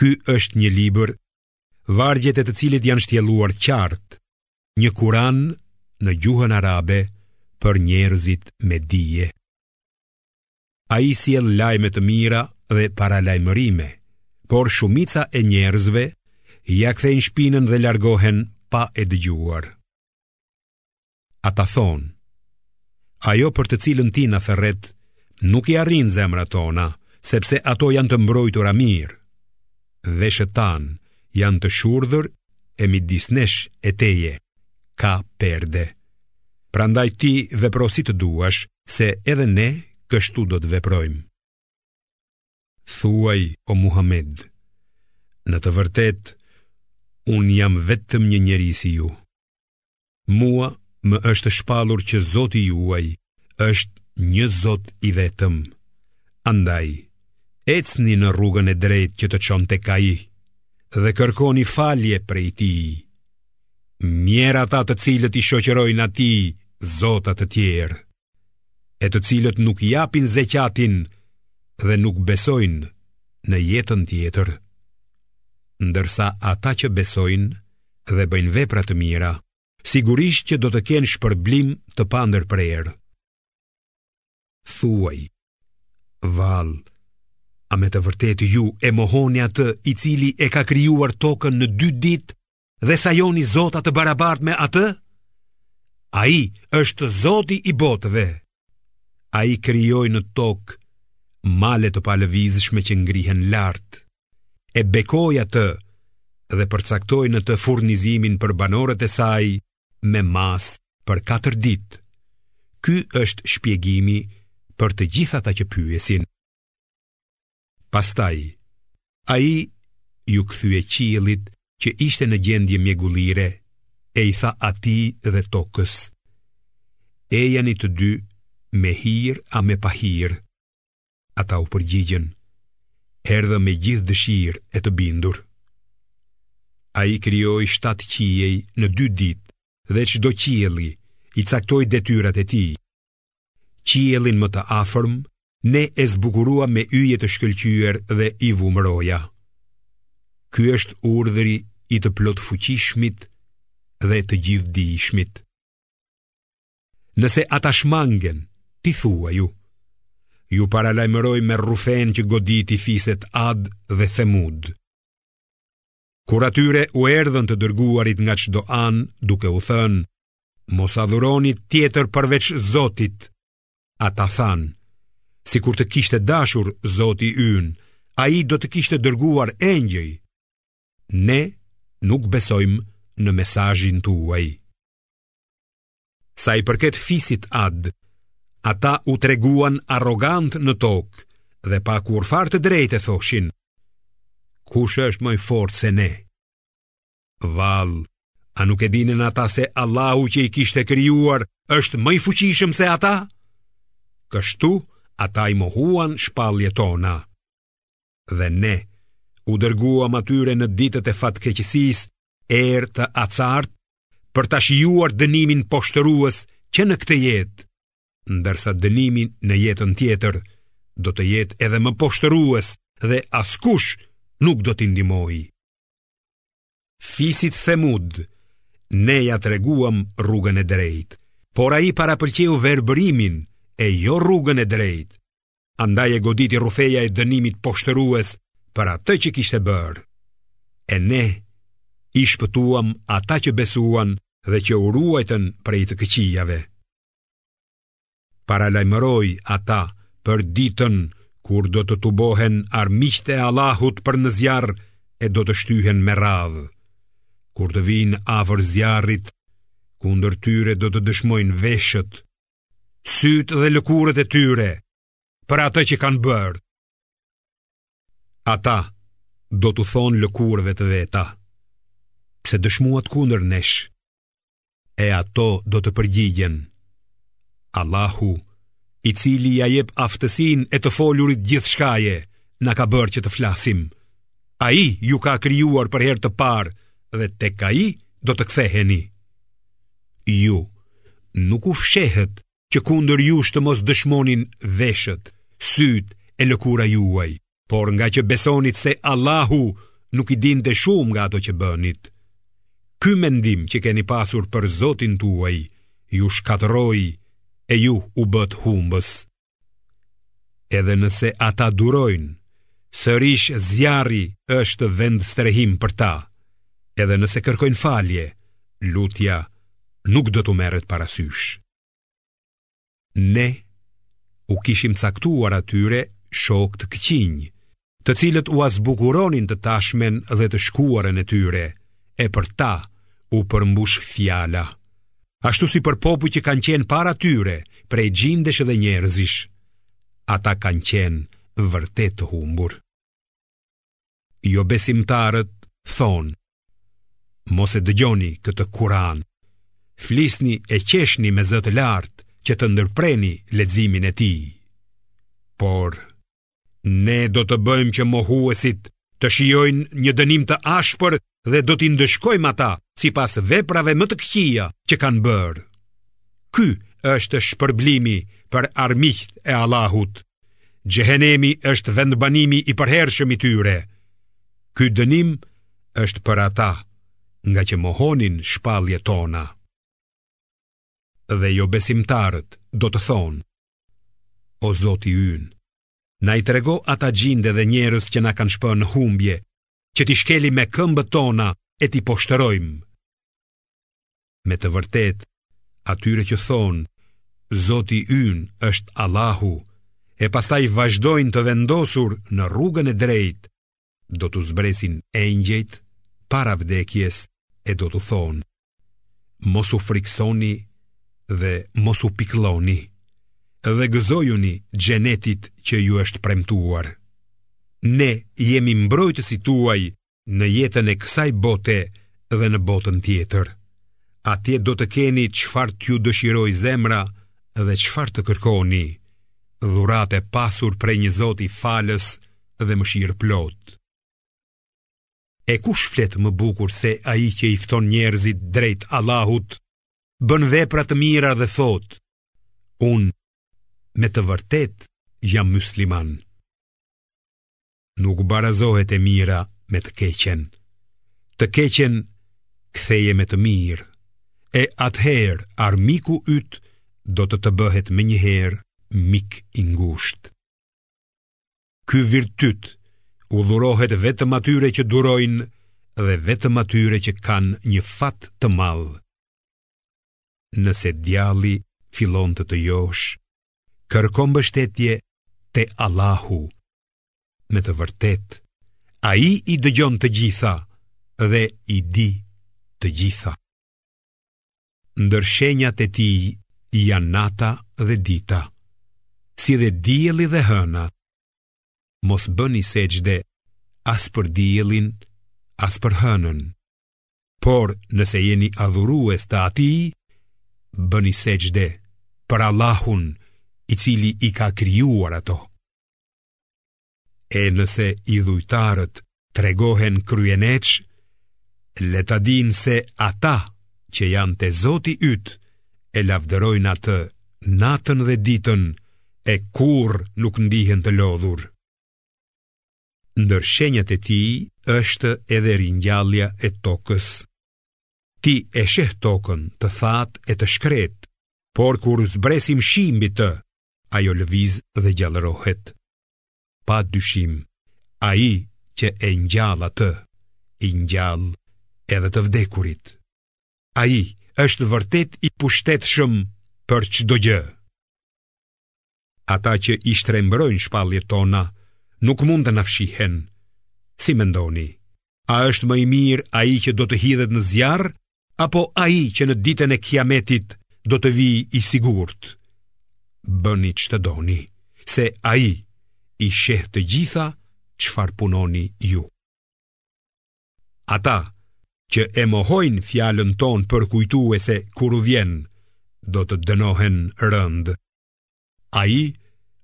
Ky është një libër, vargjet e të cilit janë shtjelluar qartë, një kuran në gjuhën arabe për njerëzit me dije. Ai sjell lajme të mira dhe paralajmërime, por shumica e njerëzve ia kthejnë shpinën dhe largohen pa e dëgjuar. Ata thonë, ajo për të cilën ti na thërret, nuk i arrin zemrat tona, sepse ato janë të mbrojtura mirë. Veshët tanë janë të shurdhër e midis nesh e teje, ka perde. Prandaj ti vepro si të duash, se edhe ne kështu do të veprojmë. Thuaj o Muhammed, në të vërtetë, unë jam vetëm një njeri si ju. Mua më është shpallur që Zoti juaj është një Zot i vetëm. Andaj, ecni në rrugën e drejtë që të çon tek ai dhe kërkoni falje prej tij. Mjerë ata të cilët i shoqerojnë atij zota të tjerë. e të cilët nuk japin zeqatin dhe nuk besojnë në jetën tjetër. Ndërsa ata që besojnë dhe bëjnë vepra të mira, sigurisht që do të kenë shpërblim të pandërprerë. Thuaj, vallë, a me të vërtetë ju e mohoni atë i cili e ka krijuar tokën në dy ditë dhe sajoni zota të barabartë me atë? Ai është zoti i botëve. Ai krijoi në tokë male të palëvizshme që ngrihen lart, e bekoi atë dhe përcaktoi në të furnizimin për banorët e saj me masë për 4 ditë. Ky është shpjegimi për të gjithë ata që pyesin. Pastaj, ai iu kthye qiellit që ishte në gjendje mjegullire, e i tha atij dhe tokës, ejani të dy me hir a me pahir, ata u përgjigjen, erdhëm me gjithë dëshirë e të bindur. Ai krijoi shtatë qiej në dy ditë dhe çdo qielli i caktoi detyrat e tij, Qiellin më të afërm ne e zbukuruam me yje të shkëlqyer dhe i vumë roja. Ky është urdhri i të plotfuqishmit dhe të gjithëdijshmit. Nëse ata shmangen, ti thuaju, ju paralajmëroj me rrufenë që goditi fiset ad dhe themud. Kur atyre u erdhën të dërguarit nga çdo anë, duke u thënë: Mos adhuroni tjetër përveç Zotit. Ata thanë: Sikur të kishte dashur Zoti ynë, ai do të kishte dërguar engjëj. Ne nuk besojmë në mesazhin tuaj. Sa i përket fisit Ad, ata u treguan arrogantë në tokë dhe pa kurrfarë të drejte thoshin: Kush është më i fortë se ne? Vallë, a nuk e dinin ata se Allahu që i kishte krijuar është më i fuqishëm se ata? Kështu ata i mohuan shpalljet tona. dhe ne u dërguam atyre në ditët e fatkeqësisë erë të acartë për ta shijuar dënimin poshtërues që në këtë jetë, ndërsa dënimi në jetën tjetër do të jetë edhe më poshtërues dhe askush nuk do t'i ndihmojë. Fisit Themud, ne ia treguam rrugën e drejtë, por ai parapëlqeu verbërimin e jo rrugën e drejtë, andaj e goditi rrufeja e dënimit poshtërues për atë që kishte bërë. E ne i shpëtuam ata që besuan dhe që u ruajtën prej të këqijave. Paralajmëroji ata për ditën kur do të tubohen armiqtë e Allahut për në zjarr e do të shtyhen me radhë. Kur të vijnë afër zjarrit, kundër tyre do të dëshmojnë veshët, sytë dhe lëkurët e tyre për atë që kanë bërë. Ata do t'u thonë lëkurëve të veta, pse dëshmuat kundër nesh, e ato do të përgjigjen. Allahu, i cili ia jep aftësinë e të folurit gjithçkaje, na ka bërë që të flasim. Ai ju ka krijuar për herë të parë dhe tek ai do të ktheheni. ju, nuk u fshehët që kundër jush të mos dëshmonin veshët, sytë e lëkura juaj, por ngaqë besonit se Allahu nuk i dinte shumë nga ato që bënit. Ky mendim që keni pasur për Zotin tuaj, ju shkatërroi e ju u bëtë humbës. Edhe nëse ata durojnë, sërish zjarri është vendstrehim për ta. Edhe nëse kërkojnë falje, lutja nuk do t'u merret parasysh. Ne u kishim caktuar atyre shokë të këqinj, të cilët ua zbukuronin të tashmen dhe të shkuarën e tyre, e për ta u përmbush fjala. Ashtu si për popuj që kanë qenë para tyre, prej xhindesh dhe njerëzish, ata kanë qenë vërtet të humbur. Jobesimtarët thonë, mos e dëgjoni këtë Kuran, flisni e qeshni me zë të lartë që të ndërpreni leximin e tij. Por, Ne do të bëjmë që mohuesit të shijojnë një dënim të ashpër dhe do t'i ndëshkojmë ata sipas veprave më të këqija që kanë bërë. Ky është shpërblimi për armiqtë e Allahut. Xhehenemi është vendbanimi i përhershëm i tyre. Ky dënim është për ata ngaqë mohonin shpalljet tona. dhe jobesimtarët do të thonë, o Zoti ynë, na i trego ata xhinde dhe njerëz që na kanë shpënë në humbje, që t'i shkelim me këmbët tona e t'i poshtërojmë. Me të vërtetë, atyre që thonë, Zoti ynë është Allahu, e pastaj vazhdojnë të vendosur në rrugën e drejtë, do t'u zbresin engjëjt para vdekjes e do t'u thonë, Mos u frikësoni dhe mos u pikëlloni, dhe gëzojuni xhenetit që ju është premtuar. Ne jemi mbrojtësit tuaj në jetën e kësaj bote dhe në botën tjetër. Atje do të keni çfarë t'ju dëshirojë zemra dhe çfarë të kërkoni, dhuratë e pasur prej një Zoti falës dhe mëshirëplotë. E kush flet më bukur se ai që i fton njerëzit drejt Allahut, bën vepra të mira dhe thotë: Unë me të vërtetë jam mysliman. Nuk barazohet e mira me të keqen. Të keqen ktheje me të mirë, e atëherë armiku yt do të të bëhet menjëherë mik i ngushtë. Ky virtyt u dhurohet vetëm atyre që durojnë dhe vetëm atyre që kanë një fat të madh. Nëse djalli fillon të të joshë, kërko mbështetje te Allahu. Me të vërtetë, ai i dëgjon të gjitha dhe i di të gjitha. Ndër shenjat e tij janë nata dhe dita, si dhe dielli dhe hëna. Mos bëni sexhde as për diellin, as për hënën. Por nëse jeni adhurues të Atij, bëni sexhde për Allahun, i cili i ka krijuar ato. E nëse idhujtarët tregohen kryeneçë, le ta dinë se ata që janë te Zoti yt e lavdërojnë atë natën dhe ditën e kurrë nuk ndihen të lodhur. Ndër shenjat e tij është edhe ringjallja e tokës Ti e sheh tokën të thatë e të shkretë, por kur zbresim shi mbi të, ajo lëviz dhe gjallërohet. Pa dyshim, ai që e ngjall atë, i ngjall edhe të vdekurit. Ai është vërtet i pushtetshëm për çdo gjë. Ata që i shtrembërojnë shpalljet tona nuk mund të na fshihen. Si mendoni? A është më i mirë ai që do të hidhet në zjarr apo ai që në ditën e Kiametit do të vijë i sigurt? Bëni ç'të doni, se ai i sheh të gjitha çfarë punoni ju. Ata që e mohojnë fjalën tonë përkujtuese kur u vjen, do të dënohen rëndë. Ai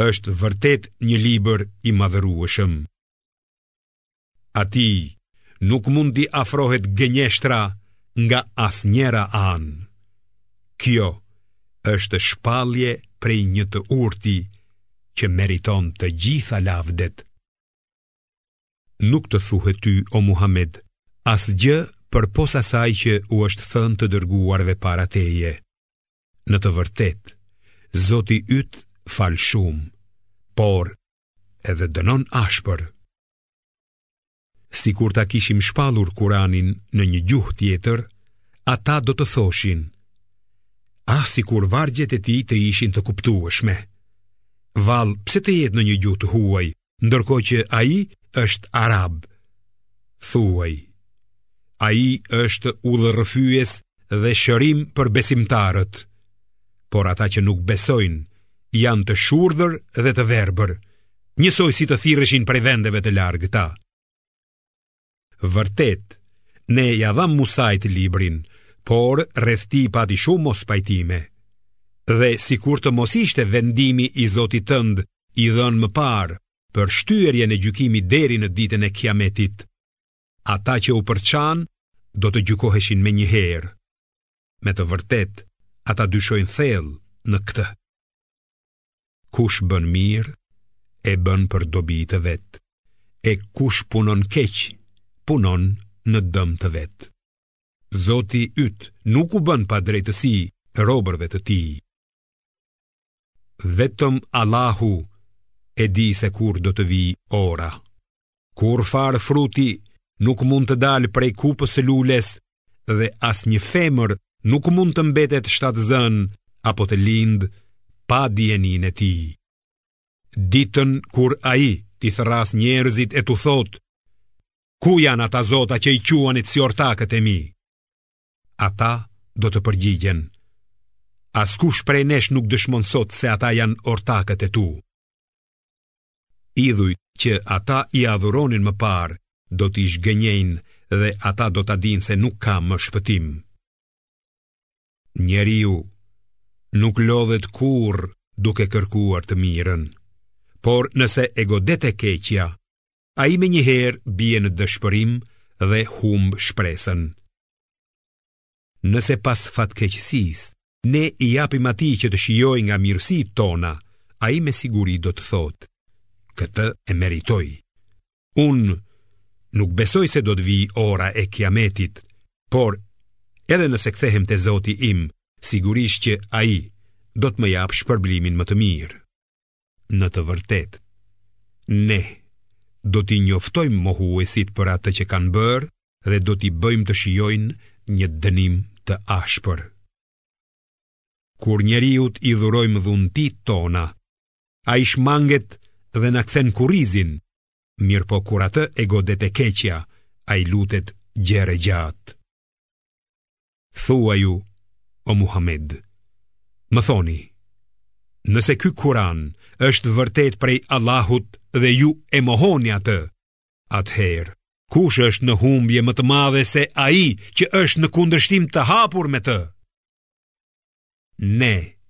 është vërtet një libër i madhërueshëm. Atij nuk mund t'i afrohet gënjeshtra nga asnjëra anë. Kjo është shpallje prej një të urti që meriton të gjitha lavdet. Nuk të thuhet ty o Muhamed asgjë përpos asaj që u është thënë të dërguarve para teje. Në të vërtetë, Zoti yt fal shumë, por edhe dënon ashpër. Sikur ta kishim shpallur Kuranin në një gjuhë tjetër, ata do të thoshin, ah sikur vargjet e tij të ishin të kuptueshme. Vallë, pse të jetë në një gjuhë të huaj, ndërkohë që ai është arab. Thuaj, ai është udhërrëfyes dhe shërim për besimtarët, por ata që nuk besojnë janë të shurdhër dhe të verbër, njësoj si të thirreshin prej vendeve të largëta. Vërtet, ne ia dhamë Musait librin, por rreth tij pati shumë mospajtime. Dhe sikur të mos ishte vendimi i Zotit tënd i dhënë më parë për shtyerjen e gjykimit deri në ditën e Kiametit, ata që u përçanë do të gjykoheshin menjëherë. Me të vërtetë, ata dyshojnë thellë në këtë. Kush bën mirë, e bën për dobi të vet, e kush punon keq, punon në dëm të vet. Zoti yt nuk u bën padrejtësi robërve të tij. Vetëm Allahu e di se kur do të vijë ora. Kurrfarë fruti nuk mund të dalë prej kupës së lules dhe asnjë femër nuk mund të mbetet shtatzënë apo të lindë pa dijeninë e tij. Ditën kur ai t'i thërrasë njerëzit e t'u thotë, ku janë ata zota që i quanit si ortakët e mi? Ata do të përgjigjen, askush prej nesh nuk dëshmon sot se ata janë ortakët e tu. Idhujt që ata i adhuronin më parë do t'i zhgënjejnë dhe ata do ta dinë se nuk ka më shpëtim. Njeriu nuk lodhet kurrë duke kërkuar të mirën, por nëse e godet e keqja, ai menjëherë bie në dëshpërim dhe humb shpresën. Nëse pas fatkeqësisë ne i japim atij që të shijojë nga mirësitë tona, ai me siguri do të thotë: Këtë e meritoj. Unë nuk besoj se do të vijë ora e Kiametit, por edhe nëse kthehem te Zoti im, sigurisht që ai do të më japë shpërblimin më të mirë. Në të vërtetë, ne do t'i njoftojmë mohuesit për atë që kanë bërë dhe do t'i bëjmë të shijojnë një dënim të ashpër. Kur njeriut i dhurojmë dhuntitë tona, ai shmanget dhe na kthen kurrizin, mirëpo kur atë e godet e keqja, ai lutet gjerë e gjatë. Thuaju, o Muhamed, më thoni, nëse ky Kuran është vërtet prej Allahut dhe ju e mohoni atë, atëherë, kush është në humbje më të madhe se ai që është në kundërshtim të hapur me të? Ne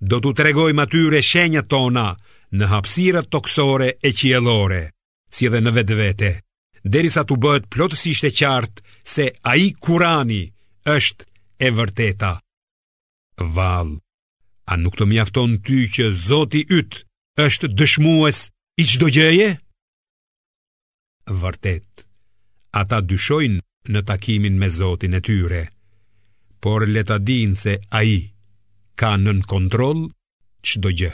do t'u tregojmë atyre shenjat tona në hapësirat tokësore e qiellore, si edhe në vetvete, derisa t'u bëhet plotësisht e qartë se ai Kurani është e vërteta. Vallë, a nuk të mjafton ty që Zoti yt është dëshmues i çdo gjëje? Vërtet, ata dyshojnë në takimin me Zotin e tyre, por le ta dinë se Ai ka nën kontroll çdo gjë.